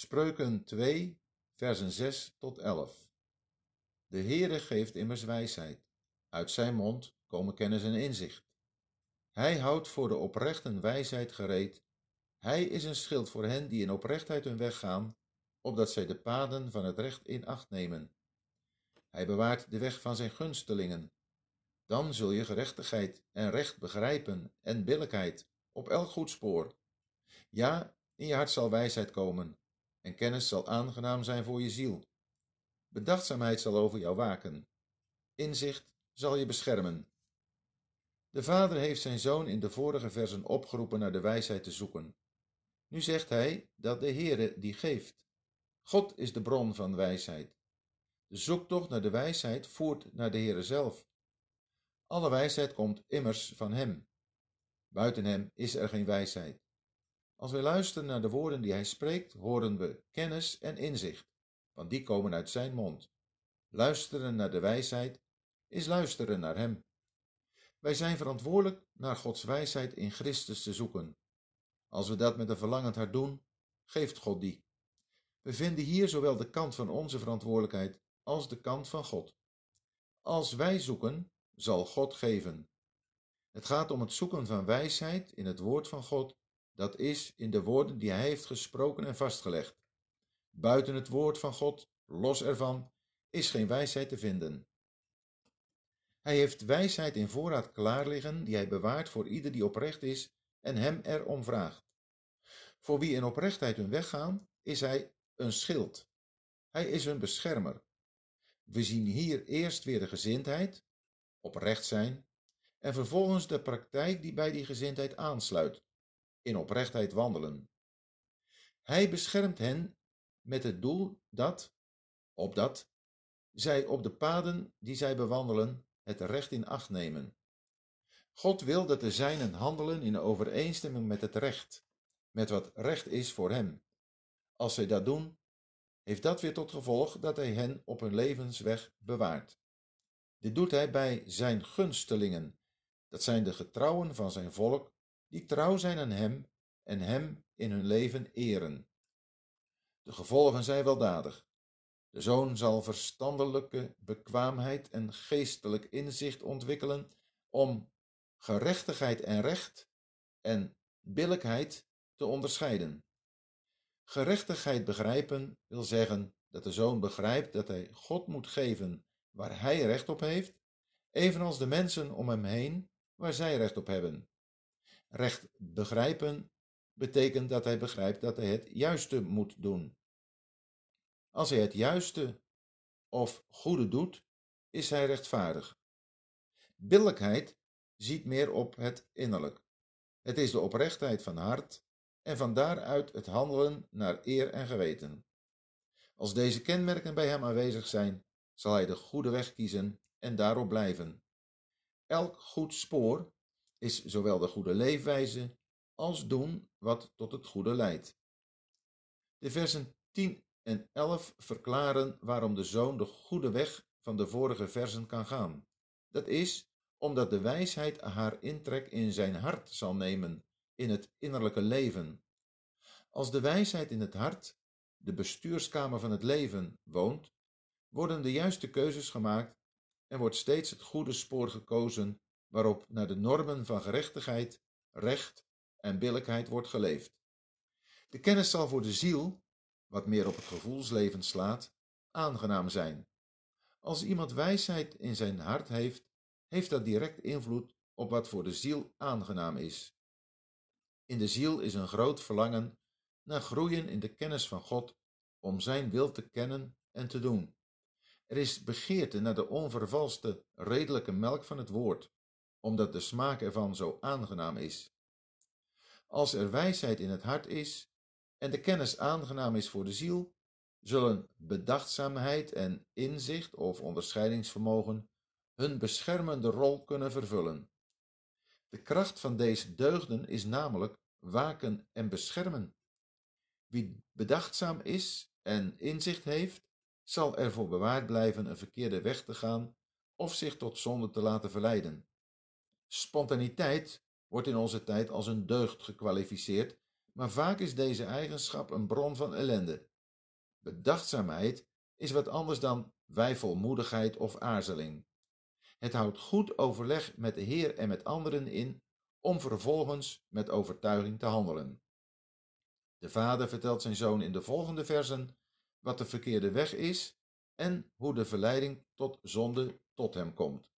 Spreuken 2, versen 6 tot 11. De Heere geeft immers wijsheid. Uit zijn mond komen kennis en inzicht. Hij houdt voor de oprechten wijsheid gereed. Hij is een schild voor hen die in oprechtheid hun weg gaan, opdat zij de paden van het recht in acht nemen. Hij bewaart de weg van zijn gunstelingen. Dan zul je gerechtigheid en recht begrijpen en billijkheid op elk goed spoor. Ja, in je hart zal wijsheid komen en kennis zal aangenaam zijn voor je ziel. Bedachtzaamheid zal over jou waken. Inzicht zal je beschermen. De vader heeft zijn zoon in de vorige versen opgeroepen naar de wijsheid te zoeken. Nu zegt hij dat de Heere die geeft. God is de bron van wijsheid. De zoektocht naar de wijsheid voert naar de Heere zelf. Alle wijsheid komt immers van Hem. Buiten Hem is er geen wijsheid. Als we luisteren naar de woorden die Hij spreekt, horen we kennis en inzicht, want die komen uit Zijn mond. Luisteren naar de wijsheid is luisteren naar Hem. Wij zijn verantwoordelijk naar Gods wijsheid in Christus te zoeken. Als we dat met een verlangend hart doen, geeft God die. We vinden hier zowel de kant van onze verantwoordelijkheid als de kant van God. Als wij zoeken, zal God geven. Het gaat om het zoeken van wijsheid in het woord van God, dat is in de woorden die Hij heeft gesproken en vastgelegd. Buiten het woord van God, los ervan, is geen wijsheid te vinden. Hij heeft wijsheid in voorraad klaar liggen, die hij bewaart voor ieder die oprecht is en hem erom vraagt. Voor wie in oprechtheid hun weg gaan, is hij een schild. Hij is een beschermer. We zien hier eerst weer de gezindheid, oprecht zijn, en vervolgens de praktijk die bij die gezindheid aansluit, in oprechtheid wandelen. Hij beschermt hen met het doel dat, opdat, zij op de paden die zij bewandelen, het recht in acht nemen. God wil dat de zijnen handelen in overeenstemming met het recht, met wat recht is voor hem. Als zij dat doen, heeft dat weer tot gevolg dat hij hen op hun levensweg bewaart. Dit doet hij bij zijn gunstelingen, dat zijn de getrouwen van zijn volk, die trouw zijn aan hem en hem in hun leven eren. De gevolgen zijn weldadig. De zoon zal verstandelijke bekwaamheid en geestelijk inzicht ontwikkelen om gerechtigheid en recht en billijkheid te onderscheiden. Gerechtigheid begrijpen wil zeggen dat de zoon begrijpt dat hij God moet geven waar hij recht op heeft, evenals de mensen om hem heen waar zij recht op hebben. Recht begrijpen betekent dat hij begrijpt dat hij het juiste moet doen. Als hij het juiste of goede doet, is hij rechtvaardig. Billijkheid ziet meer op het innerlijk. Het is de oprechtheid van hart en van daaruit het handelen naar eer en geweten. Als deze kenmerken bij hem aanwezig zijn, zal hij de goede weg kiezen en daarop blijven. Elk goed spoor is zowel de goede leefwijze als doen wat tot het goede leidt. De versen 10 en 11 verklaren waarom de zoon de goede weg van de vorige versen kan gaan. Dat is omdat de wijsheid haar intrek in zijn hart zal nemen, in het innerlijke leven. Als de wijsheid in het hart, de bestuurskamer van het leven, woont, worden de juiste keuzes gemaakt en wordt steeds het goede spoor gekozen waarop naar de normen van gerechtigheid, recht en billijkheid wordt geleefd. De kennis zal voor de ziel wat meer op het gevoelsleven slaat, aangenaam zijn. Als iemand wijsheid in zijn hart heeft, heeft dat direct invloed op wat voor de ziel aangenaam is. In de ziel is een groot verlangen naar groeien in de kennis van God, om Zijn wil te kennen en te doen. Er is begeerte naar de onvervalste, redelijke melk van het woord, omdat de smaak ervan zo aangenaam is. Als er wijsheid in het hart is, en de kennis aangenaam is voor de ziel, zullen bedachtzaamheid en inzicht of onderscheidingsvermogen hun beschermende rol kunnen vervullen. De kracht van deze deugden is namelijk waken en beschermen. Wie bedachtzaam is en inzicht heeft, zal ervoor bewaard blijven een verkeerde weg te gaan of zich tot zonde te laten verleiden. Spontaniteit wordt in onze tijd als een deugd gekwalificeerd maar vaak is deze eigenschap een bron van ellende. Bedachtzaamheid is wat anders dan wijfelmoedigheid of aarzeling. Het houdt goed overleg met de Heer en met anderen in om vervolgens met overtuiging te handelen. De vader vertelt zijn zoon in de volgende versen wat de verkeerde weg is en hoe de verleiding tot zonde tot hem komt.